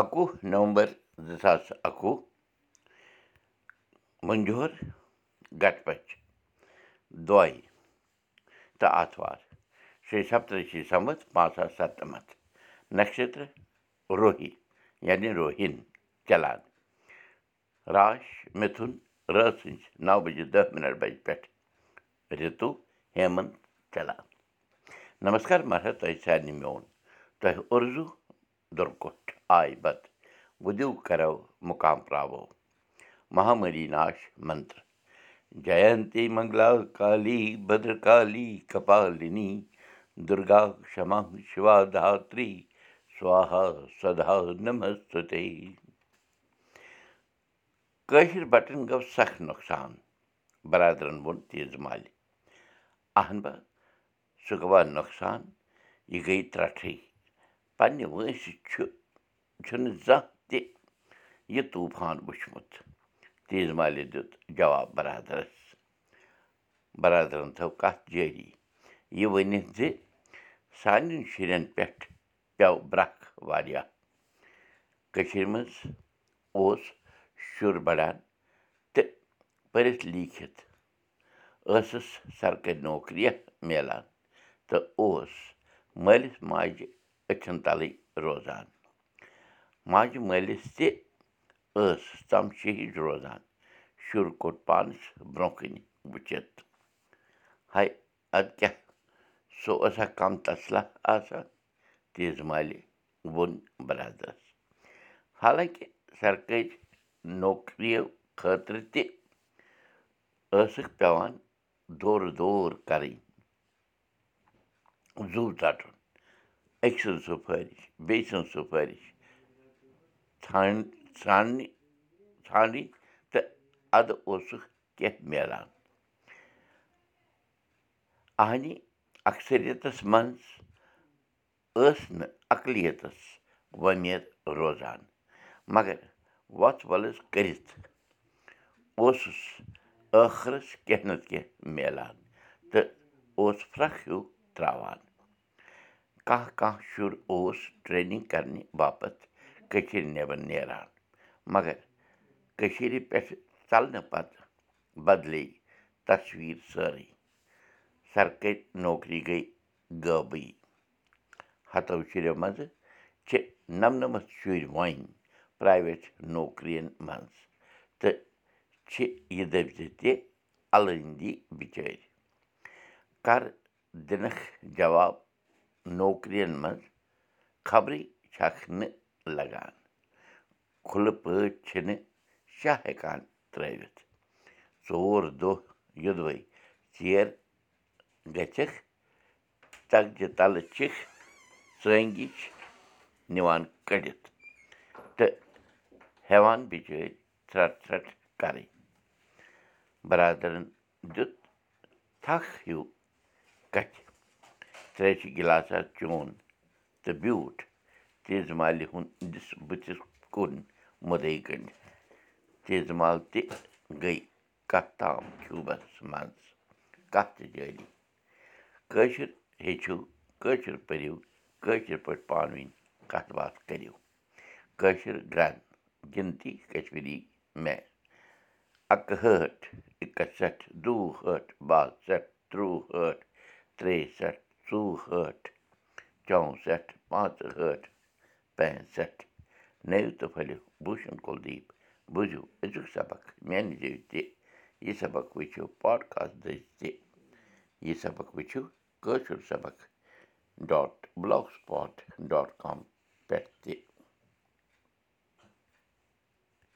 اَکوُہ نَومبر زٕ ساس اَکوُہ مٔنجور گٹپٔچ دویہِ تہٕ آتھوار شیٚیہِ سَپترٛشی سَمتھ پانٛژھ ساس سَتنَمَتھ نَشترٕ روہی یعنی روہِن چلان راش مِتھُن رٲژ سٕنٛزِ نَو بَجے دہ مِنٹ بَجہِ پٮ۪ٹھ رِتوٗ ہیمنٛت چلان نمسکار مہراج تۄہہِ سارنٕے میون تۄہہِ اُرزوٗ دُرکُٹھ آے بت وُدِو کَرو مُقام پراوو مہامری ناش منتر جینتی منگلا کالی بدر کالی کپالِنی دُرگا کما شِوا دھتری سوہا سدا نمستے کٲشِر بَٹن گوٚو سخ نۄقصان بَرادرَن ووٚن تیٖژ مالہِ اہن با سُہ گوٚوا نۄقصان یہِ گٔے ترٛٹھٕے پنٛنہِ وٲنٛسہِ چھُ چھُنہٕ زانٛہہ تہِ یہِ طوٗفان وٕچھمُت۔ تیز مالہِ دیُت جواب بَرادَرَس۔ بَرادرَن تھٲو کَتھ جٲری۔ یہِ ؤنِتھ زِ سانٮ۪ن شُرٮ۪ن پٮ۪ٹھ پیٚو برٛکھ واریاہ۔ کٔشیٖرِ منٛز اوس شُر بَڑان تہٕ پٔرِتھ لیٖکھِتھ۔ ٲسٕس سرکٲرۍ نوکریہ میلان تہٕ اوس مٲلِس ماجہِ أچھَن تَلٕے روزان ماجہِ مٲلِس تہِ ٲس ژَمشے ہِش روزان شُر کوٚٹ پانَس برٛونٛہہ کَنہِ وٕچھِتھ ہاے اَدٕ کیٛاہ سُہ اوسا کَم تَسلا آسان تیٖژ مالہِ ووٚن بَرادَرَس حالانٛکہِ سرکٲرۍ نوکرِیو خٲطرٕ تہِ ٲسٕکھ پٮ۪وان دورٕ دور کَرٕنۍ زوٗ ژَٹُن أکۍ سٕنٛز سُفٲرِش بیٚیہِ سٕنٛز سُفٲرِش ژھان ژھانٛڈنہِ ژھانٛڈٕنۍ تہٕ اَدٕ اوسُکھ کیٚنٛہہ میلان اَہنہِ اَکثریتَس منٛز ٲس نہٕ اَقلیتَس وۄمید روزان مگر وۄژھ وۄلَس کٔرِتھ اوسُس ٲخرَس کیٚنٛہہ نَتہٕ کیٚنٛہہ میلان تہٕ اوس پھرٛکھ ہیوٗ ترٛاوان کانٛہہ کانٛہہ شُر اوس ٹرٛینِنٛگ کَرنہِ باپَتھ کٔشیٖرِ نٮ۪بَر نیران مگر کٔشیٖرِ پٮ۪ٹھٕ ژَلنہٕ پَتہٕ بَدلے تصویٖر سٲرٕے سرکٲرۍ نوکری گٔے غٲبٕے ہَتو شُریو منٛزٕ چھِ نَمنَمَتھ شُرۍ وۄنۍ پرٛایویٹ نوکرِیَن منٛز تہٕ چھِ یہِ دٔپۍ زِ تہِ اَلٲنٛدی بِچٲرۍ کَر دِنَکھ جواب نوکرِیَن منٛز خبرٕے چھَکھ نہٕ لَگان کھُلہٕ پٲٹھۍ چھِنہٕ شاہ ہٮ۪کان ترٛٲوِتھ ژور دۄہ یوٚدوَے ژیر گٔژھِکھ ژَکجہِ تَلہٕ چھِکھ ژٲنٛگِج نِوان کٔڑِتھ تہٕ ہٮ۪وان بِچٲرۍ ژھرٛٹھ ژھرٛٹھ کَرٕنۍ بَرادَرَن دیُت تھَکھ ہیوٗ کَتھِ ترٛیشہِ گِلاسا چوٗن تہٕ بیوٗٹھ تیزٕ مالہِ ہُنٛدِس بٕتھِس کُن مُدعے گٔنٛڈِتھ تیزٕ مال تہِ گٔے کَتھ تام خوٗبَس منٛز کَتھ تہِ جٲری کٲشُر ہیٚچھِو کٲشُر پٔرِو کٲشِر پٲٹھۍ پانہٕ ؤنۍ کَتھ باتھ کٔرِو کٲشِر گرٛنٛد گِنتی کشمیٖری مےٚ اَکہٕ ہٲٹھ اِکہٕ سَتھ دوٗ ہٲٹھ بَہہ سَتھ ترٛوٚوُہ ہٲٹھ ترٛیٚیہِ سَتھ ژوٚوُہ ہٲٹھ چوُہ سَتھ پانٛژٕ ہٲٹھ سَتھ نٔوِو تہٕ پھٔلِو بوٗشَن کُلدیٖپ بوٗزِو أزیُک سبق میٛانہِ زیٚوِ تہِ یہِ سبق وٕچھِو پاڈکاسٹ دٔسۍ تہِ یہِ سبق وٕچھِو کٲشُر سبق ڈاٹ بٕلاک سٕپاٹ ڈاٹ